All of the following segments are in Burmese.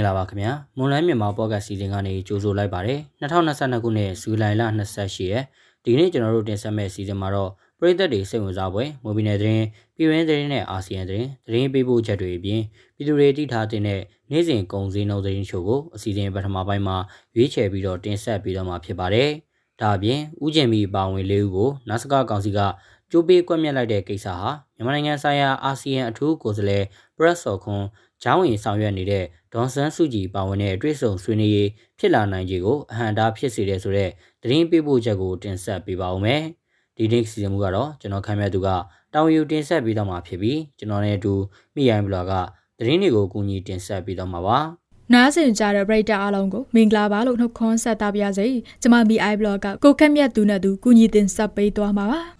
မင်္ဂလာပါခင်ဗျာမွန်လိုင်းမြန်မာပေါ့ကတ်စီစဉ်ကနေကြိုဆိုလိုက်ပါတယ်2022ခုနှစ်ဇူလိုင်လ28ရက်ဒီနေ့ကျွန်တော်တို့တင်ဆက်မယ့်စီစဉ်မှာတော့ပြည်သက်တွေစိတ်ဝင်စားပွဲမိုဘီနယ်သတင်းပြည်ရင်းသတင်းနဲ့အာဆီယံသတင်းသတင်းပေးပို့ချက်တွေအပြင်ပြည်သူတွေတိထားတဲ့နေ့စဉ်ကုန်စည်နှုန်းသတင်းချို့ကိုအစီအစဉ်ပထမပိုင်းမှာရွေးချယ်ပြီးတော့တင်ဆက်ပြီးတော့မှာဖြစ်ပါတယ်ဒါအပြင်ဥကျင်မီပါဝင်လေးဦးကိုနတ်စကားကောင်စီကကြိုးပေးကွက်မြက်လိုက်တဲ့ကိစ္စဟာမြန်မာနိုင်ငံဆိုင်ရာအာဆီယံအထူးကိုယ်စားလှယ်ပရက်စော်ခွန်ဂျောင်းဝင်ဆောင်ရွက်နေတဲ့ ဒေါန်ဆန်းစုကြည်ပါဝင်တဲ့တွေ့ဆုံဆွေးနွေးရေးဖြစ်လာနိုင်ခြေကိုအဟံတားဖြစ်စေတဲ့ဆိုတဲ့သတင်းပေးပို့ချက်ကိုတင်ဆက်ပေးပါဦးမယ်။ဒီနေ့စီစဉ်မှုကတော့ကျွန်တော်ခံမြတ်သူကတောင်ယူတင်ဆက်ပေးတော့မှာဖြစ်ပြီးကျွန်တော်နဲ့အတူမိရိုင်းဘလော့ကသတင်းတွေကိုကူညီတင်ဆက်ပေးတော့မှာပါ။နားဆင်ကြတဲ့ပရိသတ်အားလုံးကိုမင်္ဂလာပါလို့နှုတ်ခွန်းဆက်တာပါရစေ။ကျွန်မ BI blog ကကိုခက်မြတ်သူနဲ့သူကူညီတင်ဆက်ပေးသွားမှာပါ။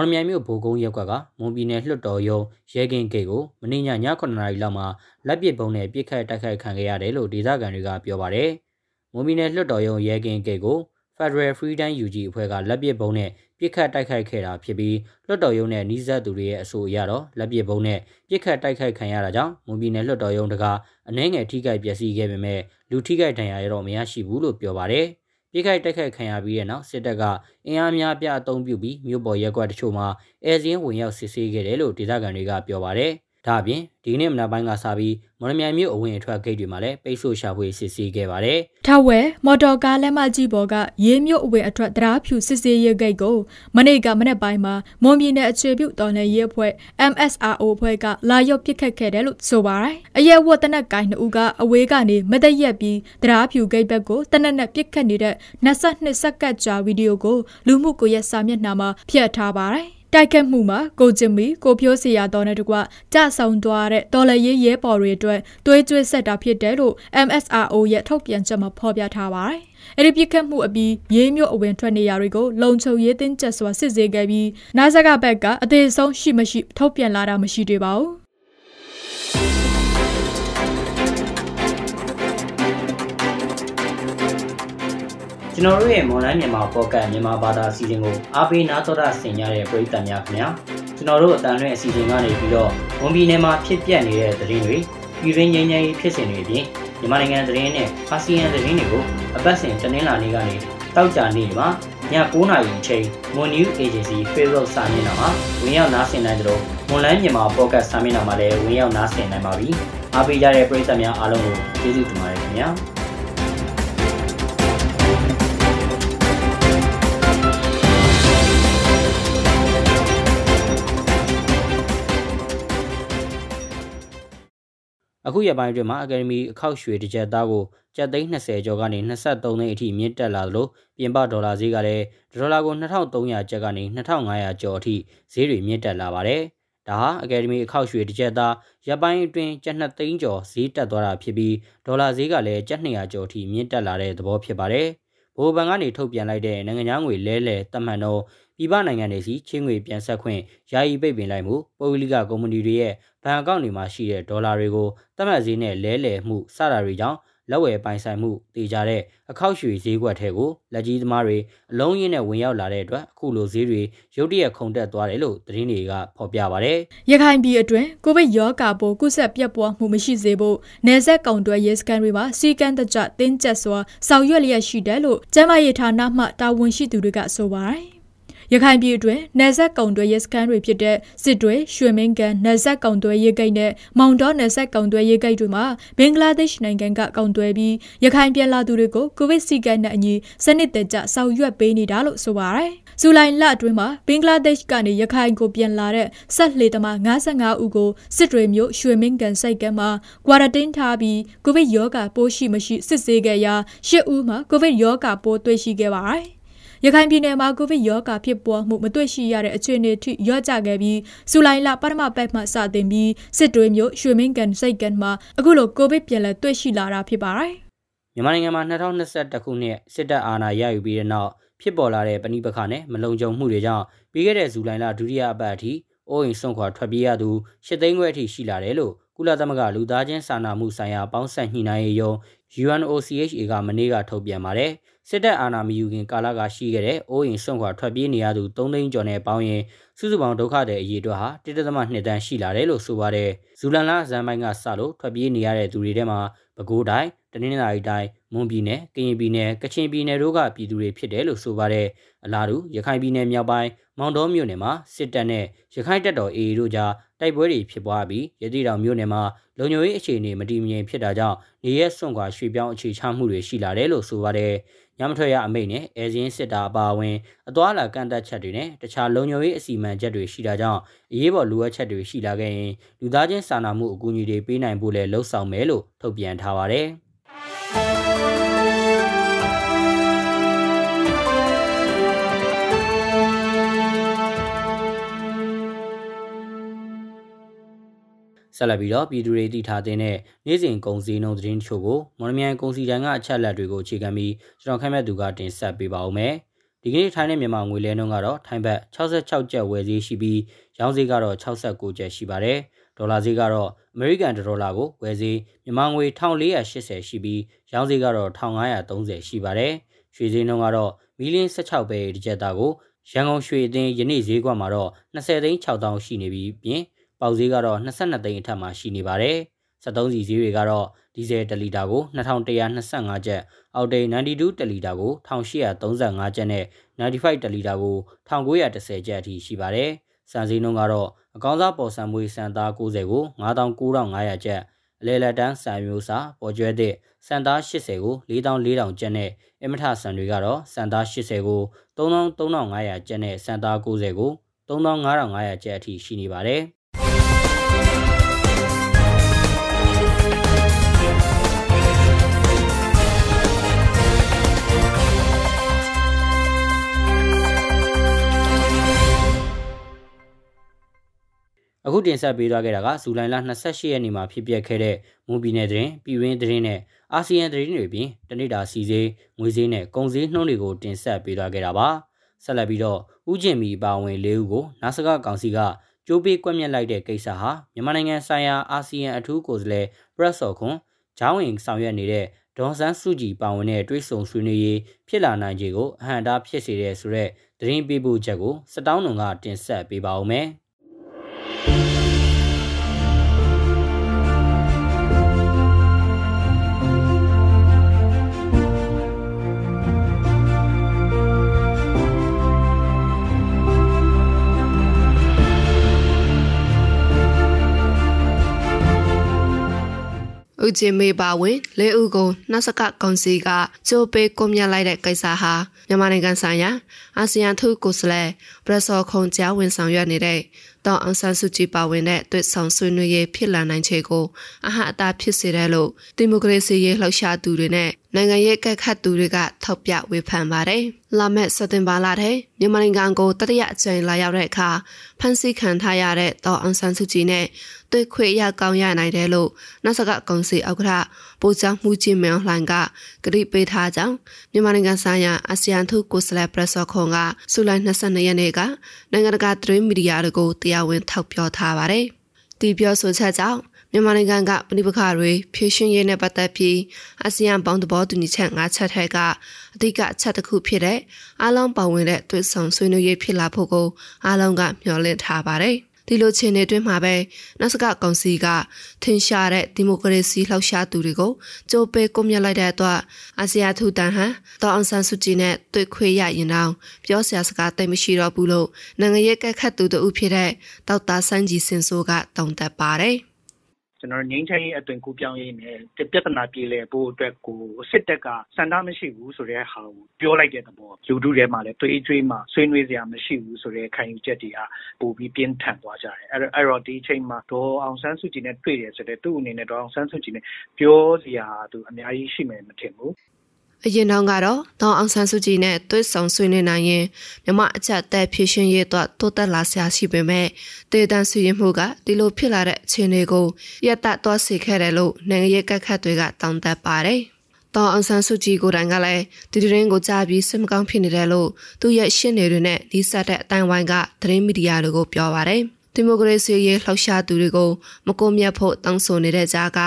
မော်လမြိုင်မြို့ဘိုကုန်းရပ်ကွက်ကမွန်ပြည်နယ်လွှတ်တော်ရုံးရဲကင်းဂိတ်ကိုမနေ့ညည9နာရီလောက်မှာလက်ပစ်ပုံးနဲ့ပြစ်ခတ်တိုက်ခိုက်ခံခဲ့ရတယ်လို့ဒေသခံတွေကပြောပါတယ်။မွန်ပြည်နယ်လွှတ်တော်ရုံးရဲကင်းဂိတ်ကို Federal Freedom UG အဖွဲ့ကလက်ပစ်ပုံးနဲ့ပြစ်ခတ်တိုက်ခိုက်ခဲ့တာဖြစ်ပြီးလွှတ်တော်ရုံးနဲ့နှီးစပ်သူတွေရဲ့အဆိုအရတော့လက်ပစ်ပုံးနဲ့ပြစ်ခတ်တိုက်ခိုက်ခံရတာကြောင့်မွန်ပြည်နယ်လွှတ်တော်ရုံးတကအနှဲငယ်ထိခိုက်ပျက်စီးခဲ့ပေမဲ့လူထိခိုက်ဒဏ်ရာရတော့မရရှိဘူးလို့ပြောပါတယ်။ ပြစ်ခိုက်တိုက်ခိုက်ခံရပြီးတဲ့နောက်စစ်တပ်ကအင်အားများပြအုံပြုပြီးမြို့ပေါ်ရက်ကွက်တချို့မှာအဲဇင်းဝင်ရောက်စစ်ဆေးခဲ့တယ်လို့ဒေသခံတွေကပြောပါတယ်။ ဒါအပြင်ဒီနေ့မနက်ပိုင်းကစပြီးမော်လမြိုင်မြို့အဝင်အထွက်ဂိတ်တွေမှာလည်းပိတ်ဆို့ရှာဖွေစစ်ဆေးခဲ့ပါတယ်။ထဝဲမော်တော်ကားလက်မကြီးပေါ်ကရေးမြို့အဝင်အထွက်တရားဖြူစစ်ဆေးရေးဂိတ်ကိုမနေ့ကမနက်ပိုင်းမှာမွန်ပြည်နယ်အခြေပြုတော်လှန်ရေးအဖွဲ့ MSRO အဖွဲ့ကလာရောက်ပစ်ခတ်ခဲ့တယ်လို့ဆိုပါတယ်။အရက်ဝတ်တနက်ကိုင်းနှစ်ဦးကအဝေးကနေမသက်ရက်ပြီးတရားဖြူဂိတ်ဘက်ကိုတနက်နဲ့ပစ်ခတ်နေတဲ့22စက္ကန့်ကြာဗီဒီယိုကိုလူမှုကွန်ရက်စာမျက်နှာမှာဖျက်ထားပါတယ်။ တိုက်ခတ်မှုမှာကိုကျင်မီကိုဖြိုးစီယာတော်နဲ့တကွကြဆောင်သွားတဲ့တော်လရေးရဲပေါ်တွေအတွက်သွေးကြွေးဆက်တာဖြစ်တယ်လို့ MSRO ရဲ့ထုတ်ပြန်ချက်မှာဖော်ပြထားပါတယ်။အဲ့ဒီပြစ်ခတ်မှုအပြီးရေးမြို့အဝင်ထွက်နေရာတွေကိုလုံခြုံရေးတင်းကျပ်စွာစစ်ဆေးခဲ့ပြီးနာဇက်ကဘက်ကအသေးဆုံးရှိမရှိထုတ်ပြန်လာတာမရှိသေးပါဘူး။ ကျွန်တော်တို့ရဲ့ online မြန်မာပေါ့ကတ်မြန်မာဘာသာအစီအစဉ်ကိုအားပေးနားတော်တာဆင်ကြတဲ့ပရိသတ်များခင်ဗျာကျွန်တော်တို့အတန်လွင့်အစီအစဉ်ကနေပြီးတော့ဝန်ပြည်နယ်မှာဖြစ်ပျက်နေတဲ့သတင်းတွေပြည်တွင်းငြိမ်းချမ်းရေးဖြစ်စဉ်တွေအပြင်မြန်မာနိုင်ငံသတင်းနဲ့အာဆီယံသတင်းတွေကိုအပတ်စဉ်တင်လာနေကနေတောက်ကြနေမှာည9:00နာရီအချိန် Moon News Agency Facebook စာမျက်နှာမှာဝင်ရောက်နားဆင်နိုင်ကြလို့ online မြန်မာပေါ့ကတ်စာမျက်နှာမှာလည်းဝင်ရောက်နားဆင်နိုင်ပါပြီအားပေးကြတဲ့ပရိသတ်များအားလုံးကိုကျေးဇူးတင်ပါတယ်ခင်ဗျာ အခုရပိုင်းအတွင်းမှာအကယ်ဒမီအခောက်ရွှေတစ်ကြက်သားကိုကျပ်သိန်း20ကျော်ကနေ23သိန်းအထိမြင့်တက်လာသလိုပြင်ပဒေါ်လာဈေးကလည်းဒေါ်လာကို2300ကျပ်ကနေ2500ကျော်အထိဈေးတွေမြင့်တက်လာပါတယ်။ဒါဟာအကယ်ဒမီအခောက်ရွှေတစ်ကြက်သားရပိုင်းအတွင်းကျပ်2သိန်းကျော်ဈေးတက်သွားတာဖြစ်ပြီးဒေါ်လာဈေးကလည်းကျပ်200ကျော်အထိမြင့်တက်လာတဲ့သဘောဖြစ်ပါတယ်။ဘိုးဘဏ်ကနေထုတ်ပြန်လိုက်တဲ့နိုင်ငံခြားငွေလဲလှယ်တတ်မှန်တော့ပြည်ပနိုင်ငံတွေစီချင်းငွေပြန်ဆက်ခွင့်ယာယီပိတ်ပင်လိုက်မှုပုဂ္ဂလိကကုမ္ပဏီတွေရဲ့ ဘဏ်အကောင့်တွေမှာရှိတဲ့ဒေါ်လာတွေကိုသတ်မှတ်ဈေးနဲ့လဲလှယ်မှုစတာတွေကြောင့်လက်ဝယ်ပိုင်ဆိုင်မှုတည်ကြတဲ့အခောက်ရွှေဈေးကွက်ထဲကိုလက်ကြီးသမားတွေအလုံးရင်းနဲ့ဝင်ရောက်လာတဲ့အတွက်အခုလိုဈေးတွေရုတ်တရက်ခုန်တက်သွားတယ်လို့သတင်းတွေကဖော်ပြပါဗျ။ရခိုင်ပြည်အတွင်းကိုဗစ်ရောဂါပိုးကုသပြတ်ပွားမှုမရှိစေဖို့နယ်စပ်ကောင်တွယ်ရေးစခန်းတွေမှာစီကံတကြတင်းကျပ်စွာဆောင်ရွက်လျက်ရှိတယ်လို့ကျန်းမာရေးဌာနမှတာဝန်ရှိသူတွေကဆိုပါတယ်။ ရခိုင်ပြည်အတွင်းနယ်စပ်ကုံတွဲရဲစခန်းတွေဖြစ်တဲ့စစ်တွေရွှေမင်းကန်နယ်စပ်ကုံတွဲရဲဂိတ်နဲ့မောင်တော်နယ်စပ်ကုံတွဲရဲဂိတ်တွေမှာဘင်္ဂလားဒေ့ရှ်နိုင်ငံကကုံတွဲပြီးရခိုင်ပြည်လာသူတွေကိုကိုဗစ်စီကံနဲ့အညီစနစ်တကျဆောင်ရွက်ပေးနေတာလို့ဆိုပါတယ်။ဇူလိုင်လအတွင်းမှာဘင်္ဂလားဒေ့ရှ်ကနေရခိုင်ကိုပြန်လာတဲ့ဆက်လှေသမား55ဦးကိုစစ်တွေမြို့ရွှေမင်းကန်စိုက်ကမ်းမှာကွာရတင်းထားပြီးကိုဗစ်ရောဂါပိုးရှိမရှိစစ်ဆေးခဲ့ရာ10ဦးမှာကိုဗစ်ရောဂါပိုးတွေ့ရှိခဲ့ပါတယ်။ ရခိုင်ပြည်နယ်မှာကိုဗစ်ရောဂါဖြစ်ပွားမှုမတွေ့ရှိရတဲ့အခြေအနေထိရော့ကျခဲ့ပြီးဇူလိုင်လပထမပတ်မှစတင်ပြီးစစ်တွေမျိုးရွှေမင်းကန်စိတ်ကန်မှာအခုလိုကိုဗစ်ပြန်လည်တွေ့ရှိလာတာဖြစ်ပါတယ်။မြန်မာနိုင်ငံမှာ2021ခုနှစ်စစ်တပ်အာဏာရယူပြီးတဲ့နောက်ဖြစ်ပေါ်လာတဲ့ပဏိပခနဲ့မလုံခြုံမှုတွေကြောင့်ပြီးခဲ့တဲ့ဇူလိုင်လဒုတိယအပတ်အထိအိုးအိမ်ဆွန့်ခွာထွက်ပြေးရသူ၈သိန်းခွဲအထိရှိလာတယ်လို့ကုလသမဂ္ဂလူသားချင်းစာနာမှုဆိုင်ရာပေါင်းဆက်ညှိနှိုင်းရေးယုံ UNOCHA ကမနေ့ကထုတ်ပြန်ပါတယ် စစ်တပ်အာဏာမယူခင်ကာလကရှိခဲ့တဲ့အိုးအိမ်ဆွန့်ခွာထွက်ပြေးနေရသူ3သိန်းကျော်နဲ့ပေါင်းရင်စုစုပေါင်းဒုက္ခတဲ့အရေးအတွက်ဟာ1.2တန်းရှိလာတယ်လို့ဆိုပါတယ်ဇူလန်လဇန်ပိုင်းကစလို့ထွက်ပြေးနေရတဲ့သူတွေထဲမှာပဲခူးတိုင်းတနင်္လာရီတိုင်းမွန်ပြည်နယ်ကရင်ပြည်နယ်ကချင်ပြည်နယ်တို့ကပြည်သူတွေဖြစ်တယ်လို့ဆိုပါတယ်အလားတူရခိုင်ပြည်နယ်မြောက်ပိုင်း မောင်တော်မြို့နယ်မှာစစ်တပ်နဲ့ရခိုင်တပ်တော် AA တို့ကြားတိုက်ပွဲတွေဖြစ်ပွားပြီးရသေးတောင်မြို့နယ်မှာလုံခြုံရေးအခြေအနေမတည်မငြိမ်ဖြစ်တာကြောင့်နေရဲစွန့်ခွာရွှေ့ပြောင်းအခြေချမှုတွေရှိလာတယ်လို့ဆိုပါတယ်ညမထွက်ရအမိန့်နဲ့အဲဇင်းစစ်တာအပါအဝင်အသွာလာကန့်သက်ချက်တွေနဲ့တခြားလုံခြုံရေးအစီအမံချက်တွေရှိတာကြောင့်အရေးပေါ်လိုအပ်ချက်တွေရှိလာခဲ့ရင်လူသားချင်းစာနာမှုအကူအညီတွေပေးနိုင်ဖို့လည်းလှုံ့ဆော်မယ်လို့ထုတ်ပြန်ထားပါတယ် ဆက်လက်ပြီးတော့ပြည်သူတွေသိထားတဲ့နေ့စဉ်ကုန်စည်နှုန်းသတင်းချို့ကိုမော်လမြိုင်ကုန်စည်တိုင်းကအချက်လက်တွေကိုအခြေခံပြီးကျွန်တော်ခန့်မှန်းသူကတင်ဆက်ပေးပါဦးမယ်။ဒီကနေ့ထိုင်းနဲ့မြန်မာငွေလဲနှုန်းကတော့ထိုင်းဘတ်66ကျပ်ဝယ်ဈေးရှိပြီးရောင်းဈေးကတော့69ကျပ်ရှိပါတယ်။ဒေါ်လာဈေးကတော့အမေရိကန်ဒေါ်လာကိုဝယ်ဈေးမြန်မာငွေ1480ရှိပြီးရောင်းဈေးကတော့1530ရှိပါတယ်။ရွှေဈေးနှုန်းကတော့မီလင်း16ပဲတစ်ကျပ်သားကိုရန်ကုန်ရွှေအသင်းယနေ့ဈေးကွက်မှာတော့20သိန်း6000ရှိနေပြီးပြင် ပေါက်ဈေးကတော့22သိန်းအထက်မှာရှိနေပါတယ်။73စီဈေးတွေကတော့ဒီဇယ်1လီတာကို2125ကျပ်အောက်တိန်92တလီတာကို1835ကျပ်နဲ့95တလီတာကို1910ကျပ်အထိရှိပါတယ်။စံစည်းနှုန်းကတော့အကောင်းစားပေါ်ဆံမွေးစံသား90ကို99,500ကျပ်အလဲလက်တန်းစံမျိုးစာပေါ်ကျွဲသည့်စံသား80ကို4400ကျပ်နဲ့အမထဆန်တွေကတော့စံသား80ကို33,500ကျပ်နဲ့စံသား90ကို35,500ကျပ်အထိရှိနေပါတယ်။ အခုတင်ဆက်ပေးသွားခဲ့တာကဇူလိုင်လ28ရက်နေ့မှာဖြစ်ပျက်ခဲ့တဲ့မွန်ပြည်နယ်တွင်ပြည်ရင်းသတင်းနဲ့အာဆီယံသတင်းတွေပြင်တနိတာစီစေးငွေစေးနဲ့ကုန်စည်နှုန်းတွေကိုတင်ဆက်ပေးသွားခဲ့တာပါဆက်လက်ပြီးတော့ဥကျင်မီပါဝင်၄ဦးကိုနာဆကကောင်စီကကြိုးပေးကွက်မြက်လိုက်တဲ့ကိစ္စဟာမြန်မာနိုင်ငံဆိုင်ရာအာဆီယံအထူးကိုယ်စားလှယ်ပရက်ဆော်ခွန်ဂျောင်းဝင်ဆောင်ရွက်နေတဲ့ဒေါ်ဆန်းစုကြည်ပါဝင်တဲ့တွဲဆုံဆွေးနွေးရေးဖြစ်လာနိုင်ခြေကိုအဟံတားဖြစ်စေတဲ့ဆိုတဲ့သတင်းပေးပို့ချက်ကိုစတောင်းနှုံကတင်ဆက်ပေးပါဦးမယ်။ ဦးချင်းမေပါဝင်လဲဦးကိုနှက်စကကောင်စီကကြိုးပေးကွန်မြလိုက်တဲ့ကိစ္စဟာမြန်မာနိုင်ငံဆိုင်ရာအာဆီယံထုကိုစလဲဘရဆော်ခုံကြားဝင်ဆောင်ရွက်နေတဲ့တောင်အောင်ဆန်းစုကြည်ပါဝင်တဲ့တွေ့ဆောင်ဆွေးနွေးရေးဖြစ်လာနိုင်ခြေကိုအဟအတာဖြစ်စေတယ်လို့ဒီမိုကရေစီရေးလှုပ်ရှားသူတွေနဲ့နိုင်ငံရေးကက်ခတ်သူတွေကထောက်ပြဝေဖန်ပါတယ်။လာမယ့်စက်တင်ဘာလထဲမြန်မာနိုင်ငံကိုတတိယအကြိမ်လာရောက်တဲ့အခါဖန်ဆီးခံထားရတဲ့တောင်အောင်ဆန်းစုကြည်နဲ့တွေ့ခွေရကောင်းရနိုင်တယ်လို့နောက်ဆကကောင်စီဥက္ကဋ္ဌပူချောင်းမှုချင်းမြောင်လှန်ကကတိပေးထားကြောင်းမြန်မာနိုင်ငံဆိုင်ရာအာဆီယံထုကိုစလက်ပရက်ဆော့ခွန်ကဇူလိုင်22ရက်နေ့ကနိုင်ငံတကာသတင်းမီဒီယာတွေကိုတရားဝင်ထောက်ပြောထားပါတယ်။ဒီပြောဆိုချက်ကြောင့်မြန်မာနိုင်ငံကပဋိပက္ခတွေဖြေရှင်းရေးနဲ့ပတ်သက်ပြီးအာဆီယံပေါင်းသဘောတူညီချက်၅ချက်ထဲကအဓိကအချက်တစ်ခုဖြစ်တဲ့အားလုံးပါဝင်တဲ့တွေ့ဆုံဆွေးနွေးရေးဖြစ်လာဖို့ကိုအားလုံးကမျှော်လင့်ထားပါတယ်။ ဒီလိုခြေနေတွင်းမှာပဲနောက်စကကောင်စီကထင်ရှားတဲ့ဒီမိုကရေစီလှောက်ရှားသူတွေကိုကြိုးပေးကွပ်မျက်လိုက်တဲ့အတွက်အာဆီယံထူတန်ဟန်တောင်အောင်ဆန်းစုကြည်နဲ့တွေ့ခွေရရင်တော့ပြောစရာစကားတိတ်မရှိတော့ဘူးလို့နိုင်ငံရေးကက်ခတ်သူတို့ဖြစ်တဲ့တောက်တာစန်းကြီးစင်ဆိုးကတုံ့တက်ပါတယ်ကျွန်တော် ငင်းချရေး အသွင်ကူးပြောင်းရေးနဲ့ ပြဿနာပြေလည်ဖို့အတွက်ကို စစ်တပ်ကစံတာမရှိဘူးဆိုတဲ့ဟာကို ပြောလိုက်တဲ့သဘော လူထုထဲမှာလည်းတွေးကြွေးမှဆွေးနွေးစရာမရှိဘူးဆိုတဲ့ ခံယူချက်တွေက ပိုပြီး ပြင်းထန်သွားကြတယ် အဲ့အဲ့တော့ ဒီအချိန်မှာ ဒေါ်အောင်ဆန်းစုကြည်နဲ့ တွေ့တယ်ဆိုတဲ့သူ့အနေနဲ့ ဒေါ်အောင်ဆန်းစုကြည်နဲ့ ပြောစရာသူအများကြီးရှိမယ် မထင်ဘူး အရင်တောင်ကတော့ဒေါအောင်ဆန်းစုကြည်နဲ့တွေ့ဆုံဆွေးနွေးနိုင်ရင်မြမအချက်တက်ဖြည့်ရှင်ရေးတော့တိုးတက်လာဆရာရှိပေမဲ့တေတန်ဆွေးရမှုကဒီလိုဖြစ်လာတဲ့အခြေအနေကိုရက်တသွားစေခဲ့တယ်လို့နိုင်ငံရေးကက်ခတ်တွေကတောင်းတပါတယ်။တောင်အောင်ဆန်းစုကြည်ကိုယ်တိုင်ကလည်းဒီတရင်ကိုကြားပြီးစစ်မကောင်းဖြစ်နေတယ်လို့သူရဲ့ရှင်းနေတွေနဲ့ဒီဆက်တဲ့အတိုင်းဝိုင်းကသတင်းမီဒီယာတွေကိုပြောပါတယ်။ ဒီမိုကရေစီရေးလှောက်ရှားသူတွေကိုမကိုမြတ်ဖို့တောင်းဆိုနေတဲ့ကြားက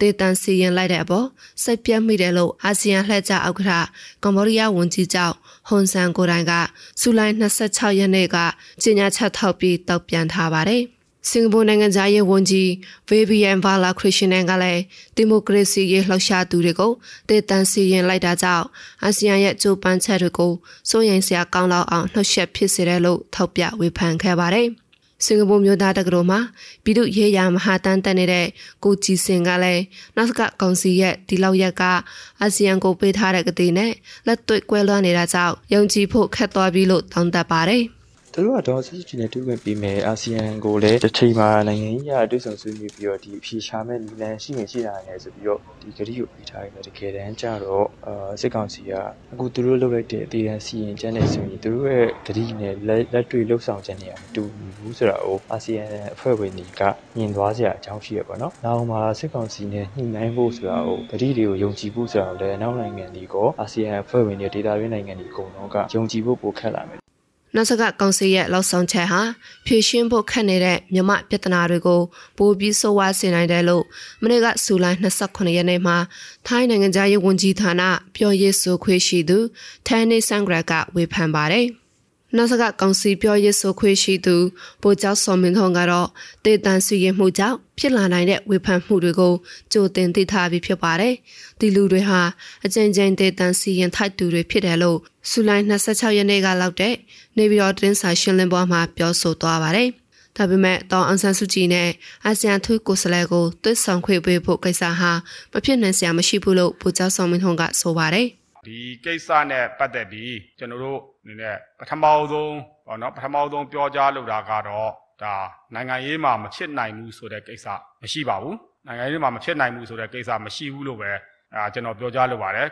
ဒေတန်စီရင်လိုက်တဲ့အပေါ်စိတ်ပြတ်မိတယ်လို့အာဆီယံလှည့်ကြအောက်ကကမ္ဘောဒီးယားဝန်ကြီးချုပ်ဟွန်ဆန်ကိုတိုင်ကဇူလိုင်26ရက်နေ့ကကြေညာချက်ထုတ်ပြီးတောက်ပြန်ထားပါတယ်။စင်ကာပူနိုင်ငံသားရေးဝန်ကြီးဗေဘီယန်ဗာလာခရစ်ရှင်နန်ကလည်းဒီမိုကရေစီရေးလှောက်ရှားသူတွေကိုတေတန်စီရင်လိုက်တာကြောင့်အာဆီယံရဲ့ကြိုးပမ်းချက်တွေကိုစိုးရိမ်စရာကောင်းလောက်အောင်နှုတ်ဆက်ဖြစ်စေတယ်လို့ထောက်ပြဝေဖန်ခဲ့ပါတယ်။ စင်ကာပူမြို့သားတက္ကသိုလ်မှာပြည်သူ့ရေးရာမဟာတန်းတက်နေတဲ့ကိုကြည်စင်ကလည်းနောက်စကကောင်စီရဲ့ဒီလောက်ရက်ကအာဆီယံကိုပေးထားတဲ့ကတိနဲ့လက်တွေ့ကွဲလွှမ်းနေတာကြောင့်ယုံကြည်ဖို့ခက်သွားပြီလို့တောင်းတပါတယ်။ သူတို့ကတော့စစ်စစ်နဲ့တွေ့ခွင့်ပေးမယ်အာဆီယံကိုလည်းတစ်ချိန်မှာနိုင်ငံကြီးရတွေ့ဆုံဆွေးနွေးပြီးတော့ဒီအဖြေရှာမဲ့နည်းလမ်းရှိနေရှိတာလည်းဆိုပြီးတော့ဒီဂရီကိုပေးထားရတယ်တကယ်တမ်းကျတော့အာစစ်ကောင်စီကအခုသူတို့လုပ်လိုက်တဲ့အသေးအစီရင်ကျန်းနေဆိုရင်သူတို့ရဲ့ဂရီနဲ့လက်တွေ့လှုပ်ဆောင်ချက်တွေကမတူဘူးဆိုတာကိုအာဆီယံအဖွဲ့ဝင်တွေကမြင်သွားစရာအကြောင်းရှိရပါတော့။နောက်မှာစစ်ကောင်စီနဲ့ညှိနှိုင်းဖို့ဆိုတာကိုဂရီတွေကိုယုံကြည်ဖို့ဆိုတာကိုလည်းနောက်နိုင်ငံတွေကအာဆီယံအဖွဲ့ဝင်တွေဒေသတွင်းနိုင်ငံတွေအကုန်လုံးကယုံကြည်ဖို့ပိုခက်လာမယ် နောက်စကကောင်စီရဲ့လောက်ဆောင်ချက်ဟာဖြည့်ရှင်းဖို့ခက်နေတဲ့မြမပြဿနာတွေကိုပိုပြီးဆိုးဝါးစေနိုင်တယ်လို့မနေ့ကဇူလိုင်28ရက်နေ့မှာထိုင်းနိုင်ငံသားရေးဝန်ကြီးဌာနပြောရေးဆိုခွင့်ရှိသူထန်နေဆန်ဂရကဝေဖန်ပါတယ်။ နောက်စကကောင်စီပြောရေးဆိုခွင့်ရှိသူဗိုလ်ချုပ်စောမင်းထုံကတော့တေတန်စီရင်မှုကြောင့်ဖြစ်လာနိုင်တဲ့ဝေဖန်မှုတွေကိုကြိုတင်သိထားပြီးဖြစ်ပါတယ်။ဒီလူတွေဟာအကြိမ်ကြိမ်တေတန်စီရင်ထိုက်သူတွေဖြစ်တယ်လို့ဇူလိုင်26ရက်နေ့ကလောက်တဲ့နေပြည်တော်တင်းစာရှင်းလင်းပွဲမှာပြောဆိုသွားပါတယ်။ဒါပေမဲ့တောင်အန်ဆန်စုကြည်နဲ့အာဆီယံထူးကိုယ်စားလှယ်ကိုတွစ်ဆောင်ခွင့်ပေးဖို့ကိစ္စဟာမဖြစ်နိုင်စရာမရှိဘူးလို့ဗိုလ်ချုပ်စောမင်းထုံကဆိုပါတယ်။ ဒီကိစ္စနဲ့ပတ်သက်ပြီးကျွန်တော်တို့အနေနဲ့ပထမဆုံးပေါ့နော်ပထမဆုံးပြောကြားလိုတာကတော့ဒါနိုင်ငံရေးမှာမဖြစ်နိုင်ဘူးဆိုတဲ့ကိစ္စမရှိပါဘူးနိုင်ငံရေးမှာမဖြစ်နိုင်ဘူးဆိုတဲ့ကိစ္စမရှိဘူးလို့ပဲအာကျွန်တော်ပြောကြားလိုပါတယ်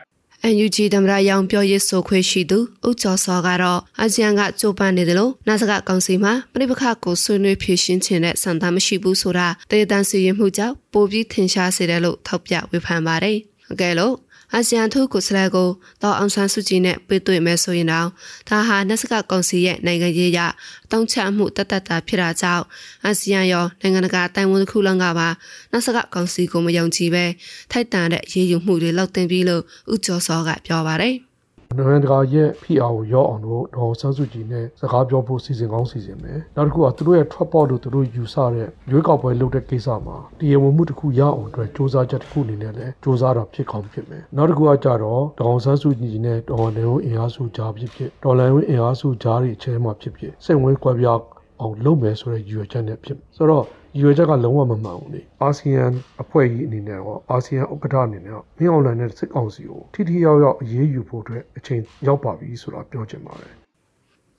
NUG သမရရောင်ပြောရေးဆိုခွင့်ရှိသူဦးကျော်စောကတော့အာဆီယံကကြိုးပမ်းနေတယ်လို့နာစကကောင်စီမှာပြိပခကိုဆွေးနွေးဖြေရှင်းခြင်းနဲ့စံသားမရှိဘူးဆိုတာတေတန်စီရင်မှုကြောင့်ပိုပြီးထင်ရှားစေတယ်လို့ထောက်ပြဝေဖန်ပါတယ်။အကယ်လို့ အာဆီယံထုကိုစလဲကိုတော့အောင်ဆန်းစုကြည်နဲ့ပေးတွေ့မယ်ဆိုရင်တော့ဒါဟာနက်စကကောင်စီရဲ့နိုင်ငံရေးရအတုံးချမှုတတ်တတ်တာဖြစ်တာကြောင့်အာဆီယံရောနိုင်ငံတကာတိုင်ဝမ်တစ်ခုလုံးကပါနက်စကကောင်စီကိုမယုံကြည်ပဲထိုက်တန်တဲ့ရေးယူမှုတွေလောက်တင်ပြီးလို့ဥကျော်စောကပြောပါတယ်။ နိုင်ငံတကာရဲ့ဖိအားကိုရောအောင်လို့ဒေါ်ဆန်းစုကြည်နဲ့စကားပြောဖို့စီစဉ်ကောင်းစီစဉ်မယ်။နောက်တစ်ခုကသူတို့ရဲ့ trap board လို့သူတို့ယူဆတဲ့ရွေးကောက်ပွဲလုပ်တဲ့ကိစ္စမှာတရားဝင်မှုတစ်ခုရအောင်အတွက်စ조사ချက်တစ်ခုအနေနဲ့လည်းစ조사တော့ဖြစ်ကောင်းဖြစ်မယ်။နောက်တစ်ခုကကြတော့ဒေါ်ဆန်းစုကြည်နဲ့ဒေါ်လန်ဝင်းအင်အားစုကြားဖြစ်ဖြစ်ဒေါ်လန်ဝင်းအင်အားစုကြားတွေအချင်းမှာဖြစ်ဖြစ်စိတ်ဝင်ကွဲပြားအောင်လုပ်မယ်ဆိုတဲ့ရည်ရွယ်ချက်နဲ့ဖြစ်ဆိုတော့ ရည်ရွယ်ချက်ကလုံးဝမမှန်ဘူးလေအာဆီယံအဖွဲ့ကြီးအနေနဲ့ရောအာဆီယံဥက္ကဋ္ဌအနေနဲ့မင်းအောင်လှိုင်နဲ့စစ်ကောင်စီကိုထိထိရောက်ရောက်အရေးယူဖို့အတွက်အချိန်ရောက်ပါပြီဆိုတာပြောချင်ပါတယ်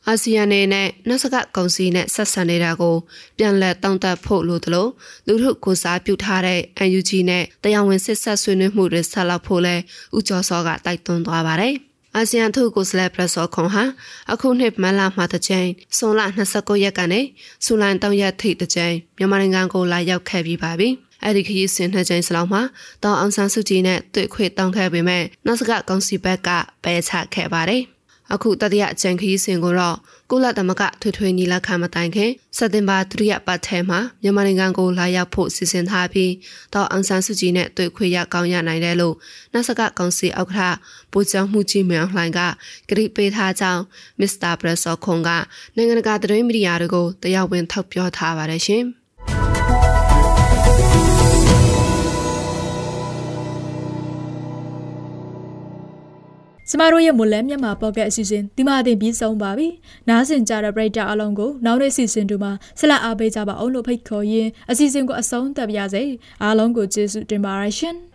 အာဆီယံနဲ့နှစကကောင်စီနဲ့ဆက်ဆံနေတာကိုပြန်လည်တောင်းတဖို့လိုသလိုလူထုကိုစားပြုထားတဲ့ UNG နဲ့တရားဝင်စစ်ဆက်ဆွေးနွေးမှုတွေဆက်လုပ်ဖို့လဲဥကျော်စောကတိုက်တွန်းသွားပါတယ်။ အာဆီယံထုကိုစလက်ပရဆောခွန်ဟာအခုနှစ်မလမှာတစ်ကြိမ်စွန်လ29ရက်ကနေဇူလိုင်3ရက်ထိတစ်ကြိမ်မြန်မာနိုင်ငံကိုလာရောက်ခဲ့ပြီးပါပြီ။အဲ့ဒီခရီးစဉ်နှစ်ကြိမ်စလုံးမှာတောင်အောင်ဆန်းစုကြည်နဲ့တွေ့ခွေတောင်းခဲ့ပေမဲ့နောက်စကကောင်စီဘက်ကပယ်ချခဲ့ပါတယ်။ အခုတတိယအကြိမ်ခရီးစဉ်ကိုတော့ကုလသမဂ္ဂထွေထွေညီလာခံမတိုင်ခင်စက်တင်ဘာဒုတိယပတ်ထဲမှာမြန်မာနိုင်ငံကိုလာရောက်ဖို့စီစဉ်ထားပြီးတော့အန်ဆန်စုကြည်နဲ့တွေ့ခွေရကောင်းရနိုင်တယ်လို့နတ်စကကောင်စီဥက္ကဋ္ဌပူချောင်းမှုကြီးမြောင်လှိုင်ကကြိပေးထားကြောင်းမစ္စတာဘရက်ဆော့ခွန်ကနိုင်ငံတကာသတင်းမီဒီယာတွေကိုတရားဝင်ထောက်ပြောထားပါတယ်ရှင်။ ကျမတို့ရဲ့မွန်လန်းမြန်မာပေါ့ကတ်အစီအစဉ်ဒီမှာတင်ပြီးဆုံးပါပြီ။နားဆင်ကြတဲ့ပရိသတ်အလုံးကိုနောက်နေ့အစီအစဉ်တို့မှာဆက်လက်အားပေးကြပါအောင်လို့ဖိတ်ခေါ်ရင်းအစီအစဉ်ကိုအဆုံးသတ်ပါရစေ။အားလုံးကိုကျေးဇူးတင်ပါရရှင်။